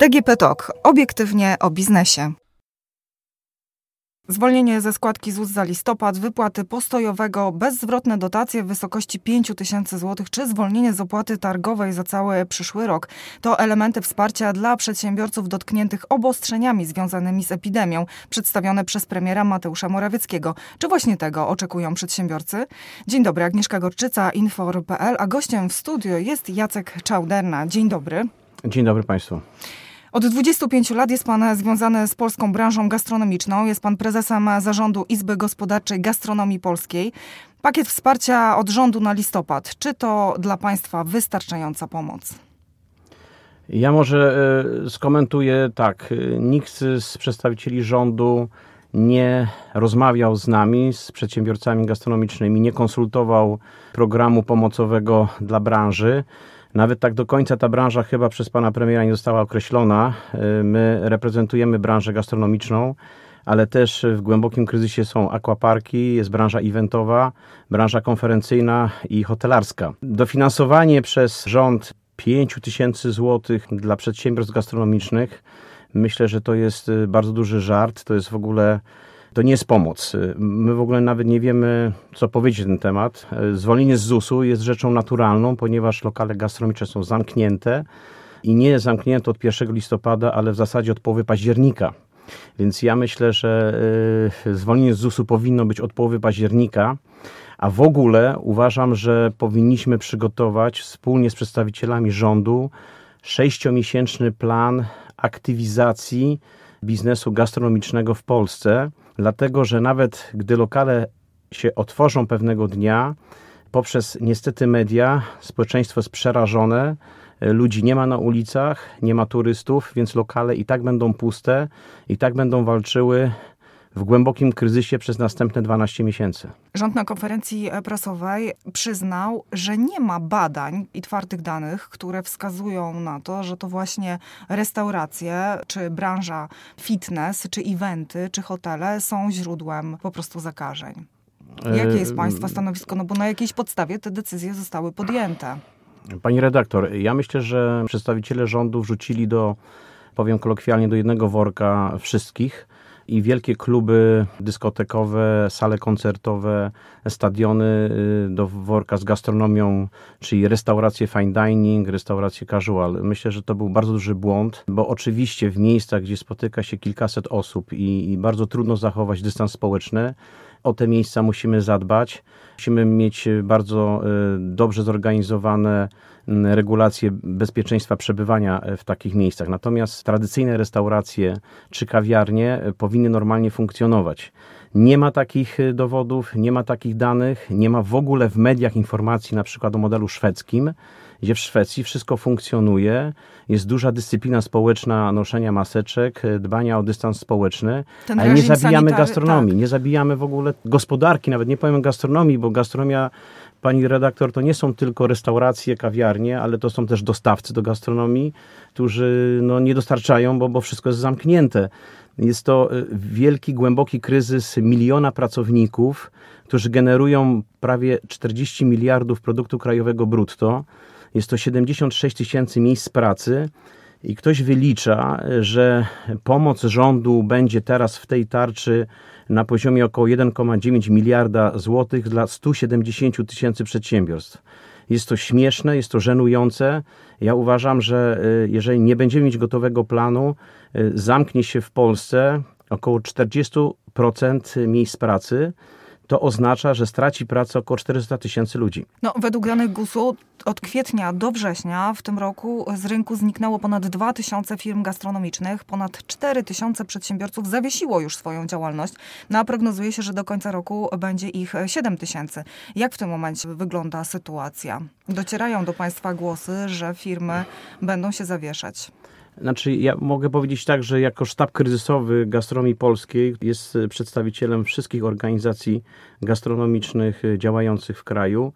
DGP Talk. Obiektywnie o biznesie. Zwolnienie ze składki ZUS za listopad, wypłaty postojowego, bezzwrotne dotacje w wysokości 5 tysięcy złotych, czy zwolnienie z opłaty targowej za cały przyszły rok to elementy wsparcia dla przedsiębiorców dotkniętych obostrzeniami związanymi z epidemią, przedstawione przez premiera Mateusza Morawieckiego. Czy właśnie tego oczekują przedsiębiorcy? Dzień dobry, Agnieszka Gorczyca, Infor.pl, a gościem w studiu jest Jacek Czauderna. Dzień dobry. Dzień dobry Państwu. Od 25 lat jest Pan związany z polską branżą gastronomiczną. Jest Pan prezesem zarządu Izby Gospodarczej Gastronomii Polskiej. Pakiet wsparcia od rządu na listopad. Czy to dla Państwa wystarczająca pomoc? Ja może e, skomentuję tak. Nikt z przedstawicieli rządu nie rozmawiał z nami, z przedsiębiorcami gastronomicznymi, nie konsultował programu pomocowego dla branży. Nawet tak do końca ta branża chyba przez pana premiera nie została określona. Y, my reprezentujemy branżę gastronomiczną, ale też w głębokim kryzysie są akwaparki, jest branża eventowa, branża konferencyjna i hotelarska. Dofinansowanie przez rząd 5 tysięcy złotych dla przedsiębiorstw gastronomicznych myślę, że to jest y, bardzo duży żart. To jest w ogóle to nie jest pomoc. My w ogóle nawet nie wiemy, co powiedzieć na ten temat. Zwolnienie z ZUS-u jest rzeczą naturalną, ponieważ lokale gastronomiczne są zamknięte i nie zamknięte od 1 listopada, ale w zasadzie od połowy października. Więc ja myślę, że y, zwolnienie z ZUS-u powinno być od połowy października, a w ogóle uważam, że powinniśmy przygotować wspólnie z przedstawicielami rządu sześciomiesięczny plan aktywizacji biznesu gastronomicznego w Polsce dlatego że nawet gdy lokale się otworzą pewnego dnia, poprzez niestety media, społeczeństwo jest przerażone, ludzi nie ma na ulicach, nie ma turystów, więc lokale i tak będą puste, i tak będą walczyły w głębokim kryzysie przez następne 12 miesięcy. Rząd na konferencji prasowej przyznał, że nie ma badań i twardych danych, które wskazują na to, że to właśnie restauracje, czy branża fitness, czy eventy, czy hotele są źródłem po prostu zakażeń. Jakie jest Państwa stanowisko? No bo na jakiejś podstawie te decyzje zostały podjęte. Pani redaktor, ja myślę, że przedstawiciele rządu wrzucili do, powiem kolokwialnie, do jednego worka wszystkich i wielkie kluby dyskotekowe, sale koncertowe, stadiony y, do worka z gastronomią, czyli restauracje fine dining, restauracje casual. Myślę, że to był bardzo duży błąd, bo oczywiście w miejscach, gdzie spotyka się kilkaset osób i, i bardzo trudno zachować dystans społeczny, o te miejsca musimy zadbać. Musimy mieć bardzo y, dobrze zorganizowane regulacje bezpieczeństwa przebywania e, w takich miejscach. Natomiast tradycyjne restauracje czy kawiarnie e, powinny normalnie funkcjonować. Nie ma takich e, dowodów, nie ma takich danych, nie ma w ogóle w mediach informacji na przykład o modelu szwedzkim, gdzie w Szwecji wszystko funkcjonuje, jest duża dyscyplina społeczna noszenia maseczek, dbania o dystans społeczny, Ten ale nie zabijamy gastronomii, tak. nie zabijamy w ogóle gospodarki, nawet nie powiem gastronomii, bo gastronomia pani redaktor, to nie są tylko restauracje, kawiarnie, ale to są też dostawcy do gastronomii, którzy no, nie dostarczają, bo, bo wszystko jest zamknięte. Jest to y, wielki, głęboki kryzys miliona pracowników, którzy generują prawie 40 miliardów produktu krajowego brutto. Jest to 76 tysięcy miejsc pracy. I ktoś wylicza, że pomoc rządu będzie teraz w tej tarczy na poziomie około 1,9 miliarda złotych dla 170 tysięcy przedsiębiorstw. Jest to śmieszne, jest to żenujące. Ja uważam, że y, jeżeli nie będziemy mieć gotowego planu, y, zamknie się w Polsce około 40% miejsc pracy to oznacza, że straci pracę około 400 tysięcy ludzi. No, według danych GUS-u od kwietnia do września w tym roku z rynku zniknęło ponad 2 tysiące firm gastronomicznych, ponad 4 tysiące przedsiębiorców zawiesiło już swoją działalność, no a prognozuje się, że do końca roku będzie ich 7 tysięcy. Jak w tym momencie wygląda sytuacja? Docierają do Państwa głosy, że firmy będą się zawieszać. Znaczy, ja mogę powiedzieć tak, że jako sztab kryzysowy gastronomii polskiej jest przedstawicielem wszystkich organizacji gastronomicznych działających w kraju.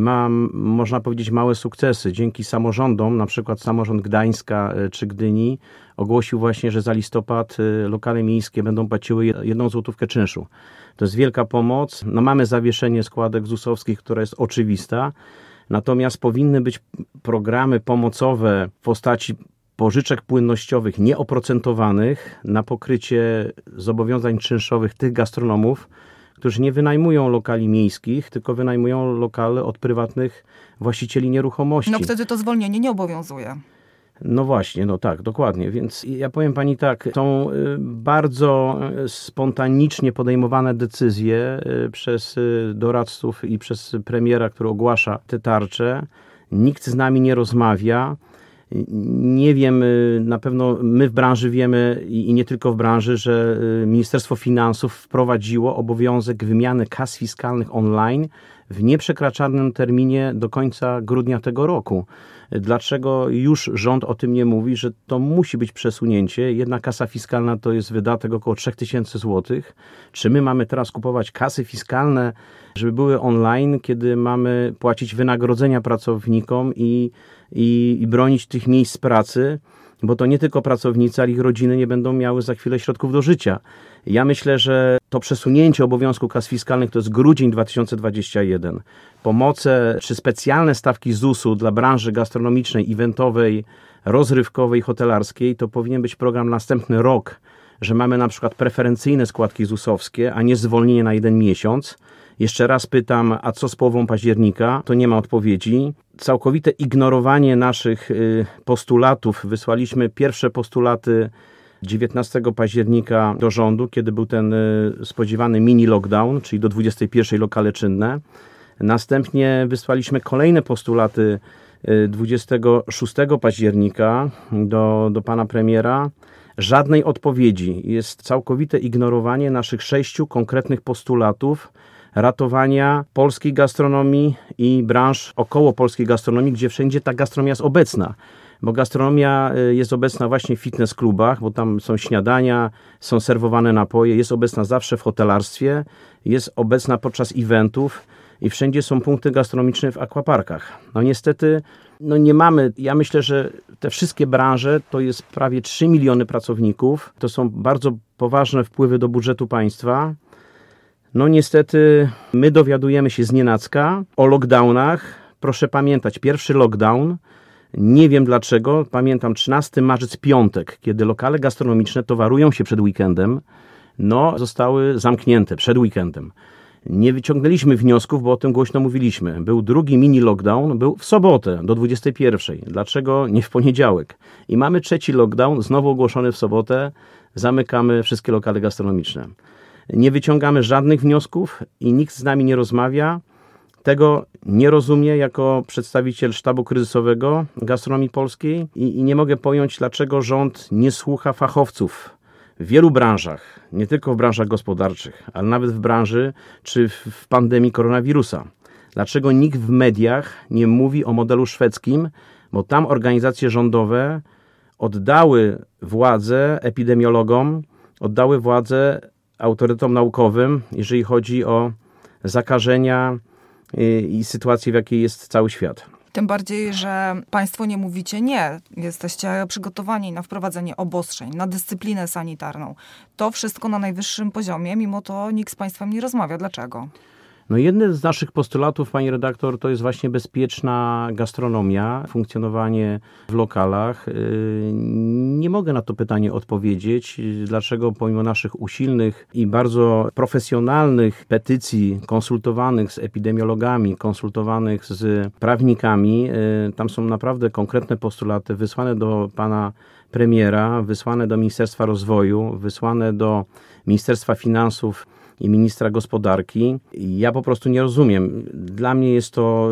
Mam, można powiedzieć, małe sukcesy. Dzięki samorządom, na przykład samorząd Gdańska e, czy Gdyni ogłosił właśnie, że za listopad e, lokale miejskie będą płaciły jedną złotówkę czynszu. To jest wielka pomoc. No mamy zawieszenie składek ZUS-owskich, która jest oczywista. Natomiast powinny być programy pomocowe w postaci pożyczek płynnościowych nieoprocentowanych na pokrycie zobowiązań czynszowych tych gastronomów, którzy nie wynajmują lokali miejskich, tylko wynajmują lokale od prywatnych właścicieli nieruchomości. No wtedy to zwolnienie nie obowiązuje. No właśnie, no tak, dokładnie. Więc ja powiem pani tak, są y, bardzo y, spontanicznie podejmowane decyzje y, przez doradców i przez premiera, który ogłasza te tarcze. Nikt z nami nie rozmawia. Nie wiem, na pewno my w branży wiemy i nie tylko w branży, że Ministerstwo Finansów wprowadziło obowiązek wymiany kas fiskalnych online w nieprzekraczalnym terminie do końca grudnia tego roku. Dlaczego już rząd o tym nie mówi, że to musi być przesunięcie? Jedna kasa fiskalna to jest wydatek około 3000 zł. Czy my mamy teraz kupować kasy fiskalne, żeby były online, kiedy mamy płacić wynagrodzenia pracownikom i, i, i bronić tych miejsc pracy? Bo to nie tylko pracownicy, ale ich rodziny nie będą miały za chwilę środków do życia. Ja myślę, że to przesunięcie obowiązku kas fiskalnych to jest grudzień 2021. Pomoce czy specjalne stawki ZUS-u dla branży gastronomicznej, eventowej, rozrywkowej, hotelarskiej to powinien być program następny rok, że mamy na przykład preferencyjne składki ZUS-owskie, a nie zwolnienie na jeden miesiąc. Jeszcze raz pytam, a co z połową października? To nie ma odpowiedzi. Całkowite ignorowanie naszych y, postulatów. Wysłaliśmy pierwsze postulaty 19 października do rządu, kiedy był ten y, spodziewany mini lockdown, czyli do 21 lokale czynne. Następnie wysłaliśmy kolejne postulaty 26 y, października do, do pana premiera. Żadnej odpowiedzi. Jest całkowite ignorowanie naszych sześciu konkretnych postulatów ratowania polskiej gastronomii i branż około polskiej gastronomii, gdzie wszędzie ta gastronomia jest obecna bo gastronomia y, jest obecna właśnie w fitness klubach, bo tam są śniadania, są serwowane napoje, jest obecna zawsze w hotelarstwie, jest obecna podczas eventów i wszędzie są punkty gastronomiczne w akwaparkach. No niestety no nie mamy, ja myślę, że te wszystkie branże to jest prawie 3 miliony pracowników, to są bardzo poważne wpływy do budżetu państwa. No niestety my dowiadujemy się z nienacka o lockdownach. Proszę pamiętać, pierwszy lockdown, nie wiem dlaczego, pamiętam 13 marzec, piątek, kiedy lokale gastronomiczne towarują się przed weekendem, no zostały zamknięte przed weekendem. Nie wyciągnęliśmy wniosków, bo o tym głośno mówiliśmy. Był drugi mini lockdown, był w sobotę do 21. Dlaczego nie w poniedziałek? I mamy trzeci lockdown, znowu ogłoszony w sobotę. Zamykamy wszystkie lokale gastronomiczne. Nie wyciągamy żadnych wniosków i nikt z nami nie rozmawia. Tego nie rozumie jako przedstawiciel sztabu kryzysowego gastronomii polskiej i, i nie mogę pojąć, dlaczego rząd nie słucha fachowców w wielu branżach, nie tylko w branżach gospodarczych, ale nawet w branży czy w pandemii koronawirusa. Dlaczego nikt w mediach nie mówi o modelu szwedzkim, bo tam organizacje rządowe oddały władzę epidemiologom, oddały władzę autorytetom naukowym, jeżeli chodzi o zakażenia i sytuacji, w jakiej jest cały świat. Tym bardziej, że Państwo nie mówicie nie. Jesteście przygotowani na wprowadzenie obostrzeń, na dyscyplinę sanitarną. To wszystko na najwyższym poziomie, mimo to nikt z Państwem nie rozmawia. Dlaczego? No jednym z naszych postulatów, pani redaktor, to jest właśnie bezpieczna gastronomia, funkcjonowanie w lokalach. Y, nie mogę na to pytanie odpowiedzieć, dlaczego? Pomimo naszych usilnych i bardzo profesjonalnych petycji, konsultowanych z epidemiologami, konsultowanych z prawnikami, y, tam są naprawdę konkretne postulaty wysłane do pana premiera, wysłane do Ministerstwa Rozwoju, wysłane do Ministerstwa Finansów i ministra gospodarki. Ja po prostu nie rozumiem. Dla mnie jest to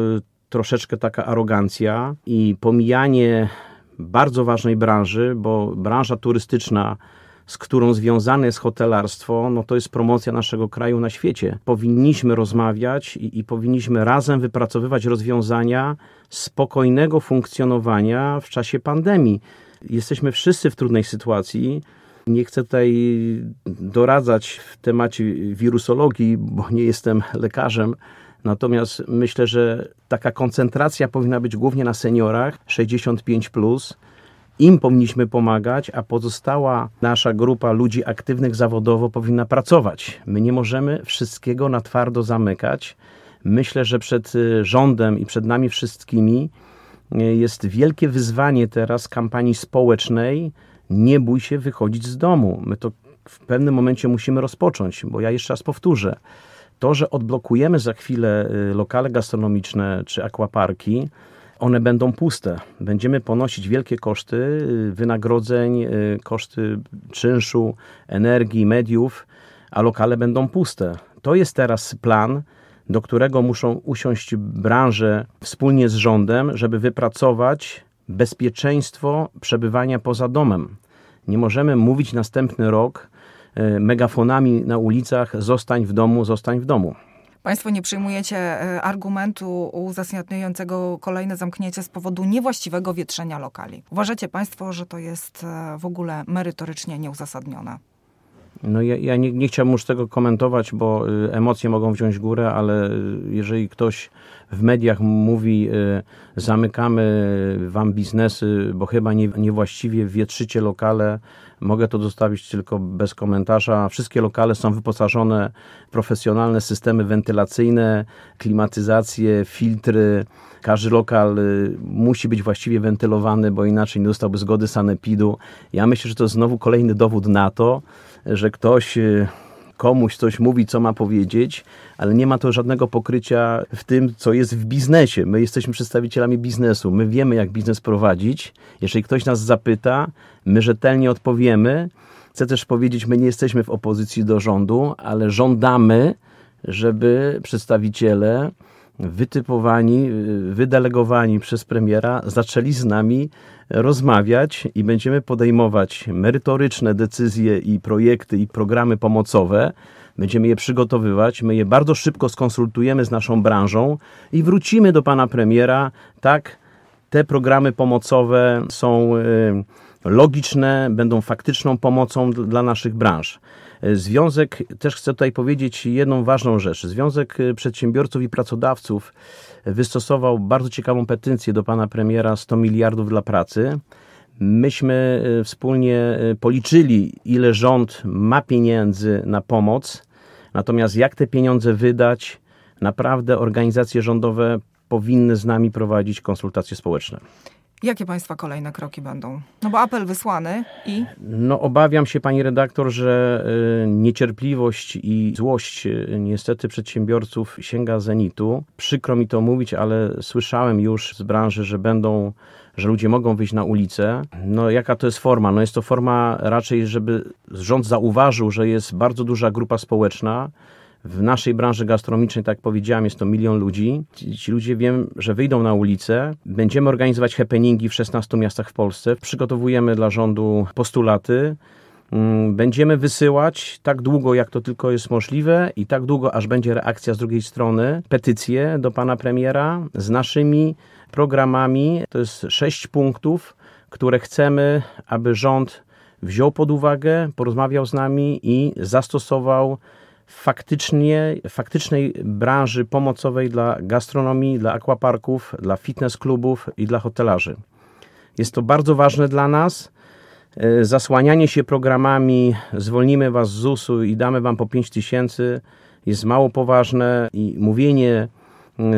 troszeczkę taka arogancja i pomijanie bardzo ważnej branży, bo branża turystyczna, z którą związane jest hotelarstwo, no to jest promocja naszego kraju na świecie. Powinniśmy rozmawiać i, i powinniśmy razem wypracowywać rozwiązania spokojnego funkcjonowania w czasie pandemii. Jesteśmy wszyscy w trudnej sytuacji. Nie chcę tutaj doradzać w temacie wirusologii, bo nie jestem lekarzem. Natomiast myślę, że taka koncentracja powinna być głównie na seniorach 65. Plus. Im powinniśmy pomagać, a pozostała nasza grupa ludzi aktywnych zawodowo powinna pracować. My nie możemy wszystkiego na twardo zamykać. Myślę, że przed rządem i przed nami wszystkimi jest wielkie wyzwanie teraz kampanii społecznej. Nie bój się wychodzić z domu. My to w pewnym momencie musimy rozpocząć, bo ja jeszcze raz powtórzę. To, że odblokujemy za chwilę y, lokale gastronomiczne czy akwaparki, one będą puste. Będziemy ponosić wielkie koszty y, wynagrodzeń, y, koszty czynszu, energii, mediów, a lokale będą puste. To jest teraz plan, do którego muszą usiąść branże wspólnie z rządem, żeby wypracować bezpieczeństwo przebywania poza domem. Nie możemy mówić następny rok y, megafonami na ulicach: zostań w domu, zostań w domu. Państwo nie przyjmujecie e, argumentu uzasadniającego kolejne zamknięcie z powodu niewłaściwego wietrzenia lokali. Uważacie Państwo, że to jest e, w ogóle merytorycznie nieuzasadnione? No ja, ja nie, nie, chciałbym już tego komentować, bo y, emocje mogą wziąć górę, ale y, jeżeli ktoś w mediach mówi y, zamykamy wam biznesy, bo chyba nie, niewłaściwie wietrzycie lokale, mogę to zostawić tylko bez komentarza. Wszystkie lokale są wyposażone w profesjonalne systemy wentylacyjne, klimatyzację, filtry. Każdy lokal musi być właściwie wentylowany, bo inaczej nie dostałby zgody sanepidu. Ja myślę, że to jest znowu kolejny dowód na to, że ktoś y, komuś coś mówi, co ma powiedzieć, ale nie ma to żadnego pokrycia w tym, co jest w biznesie. My jesteśmy przedstawicielami biznesu, my wiemy, jak biznes prowadzić. Jeżeli ktoś nas zapyta, my rzetelnie odpowiemy. Chcę też powiedzieć, my nie jesteśmy w opozycji do rządu, ale żądamy, żeby przedstawiciele wytypowani, wydelegowani przez premiera zaczęli z nami rozmawiać i będziemy podejmować merytoryczne decyzje i projekty i programy pomocowe. Będziemy je przygotowywać, my je bardzo szybko skonsultujemy z naszą branżą i wrócimy do pana premiera. Tak, te programy pomocowe są y, logiczne, będą faktyczną pomocą dla naszych branż. Związek, też chcę tutaj powiedzieć jedną ważną rzecz. Związek Przedsiębiorców i Pracodawców wystosował bardzo ciekawą petycję do pana premiera 100 miliardów dla pracy. Myśmy e, wspólnie e, policzyli, ile rząd ma pieniędzy na pomoc, natomiast jak te pieniądze wydać, naprawdę organizacje rządowe powinny z nami prowadzić konsultacje społeczne. Jakie Państwa kolejne kroki będą? No bo apel wysłany i. No, obawiam się, pani redaktor, że y, niecierpliwość i złość y, niestety przedsiębiorców sięga zenitu. Przykro mi to mówić, ale słyszałem już z branży, że będą że ludzie mogą wyjść na ulicę. No jaka to jest forma? No jest to forma raczej, żeby rząd zauważył, że jest bardzo duża grupa społeczna, w naszej branży gastronomicznej, tak jak powiedziałem, jest to milion ludzi. Ci, ci, ludzie wiem, że wyjdą na ulicę. Będziemy organizować happeningi w 16 miastach w Polsce. Przygotowujemy dla rządu postulaty. Mm, będziemy wysyłać tak długo, jak to tylko jest możliwe i tak długo, aż będzie reakcja z drugiej strony, petycje do pana premiera z naszymi programami. To jest sześć punktów, które chcemy, aby rząd wziął pod uwagę, porozmawiał z nami i zastosował faktycznie, faktycznej branży pomocowej dla gastronomii, dla aquaparków, dla fitness klubów i dla hotelarzy. Jest to bardzo ważne dla nas. E, zasłanianie się programami zwolnimy was z ZUS-u i damy wam po 5 tysięcy jest mało poważne i mówienie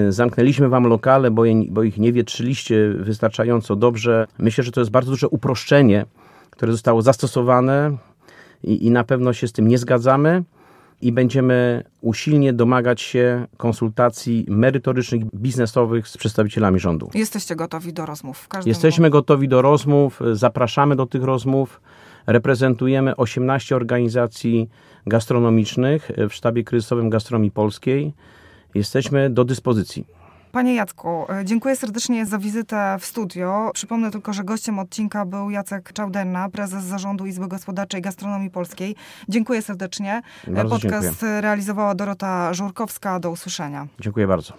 zamknęliśmy wam lokale, bo, je, bo ich nie wietrzyliście wystarczająco dobrze. Myślę, że to jest bardzo duże uproszczenie, które zostało zastosowane i, i na pewno się z tym nie zgadzamy i będziemy usilnie domagać się konsultacji merytorycznych, biznesowych z przedstawicielami rządu. Jesteście gotowi do rozmów? Jesteśmy gotowi do rozmów, zapraszamy do tych rozmów. Reprezentujemy 18 organizacji gastronomicznych w sztabie kryzysowym gastronomii polskiej. Jesteśmy do dyspozycji. Panie Jacku, e, dziękuję serdecznie za wizytę w studio. Przypomnę tylko, że gościem odcinka był Jacek Czałderna, prezes Zarządu Izby Gospodarczej Gastronomii Polskiej. Dziękuję serdecznie. E, bardzo Podcast dziękuję. realizowała Dorota Żurkowska. Do usłyszenia. Dziękuję bardzo.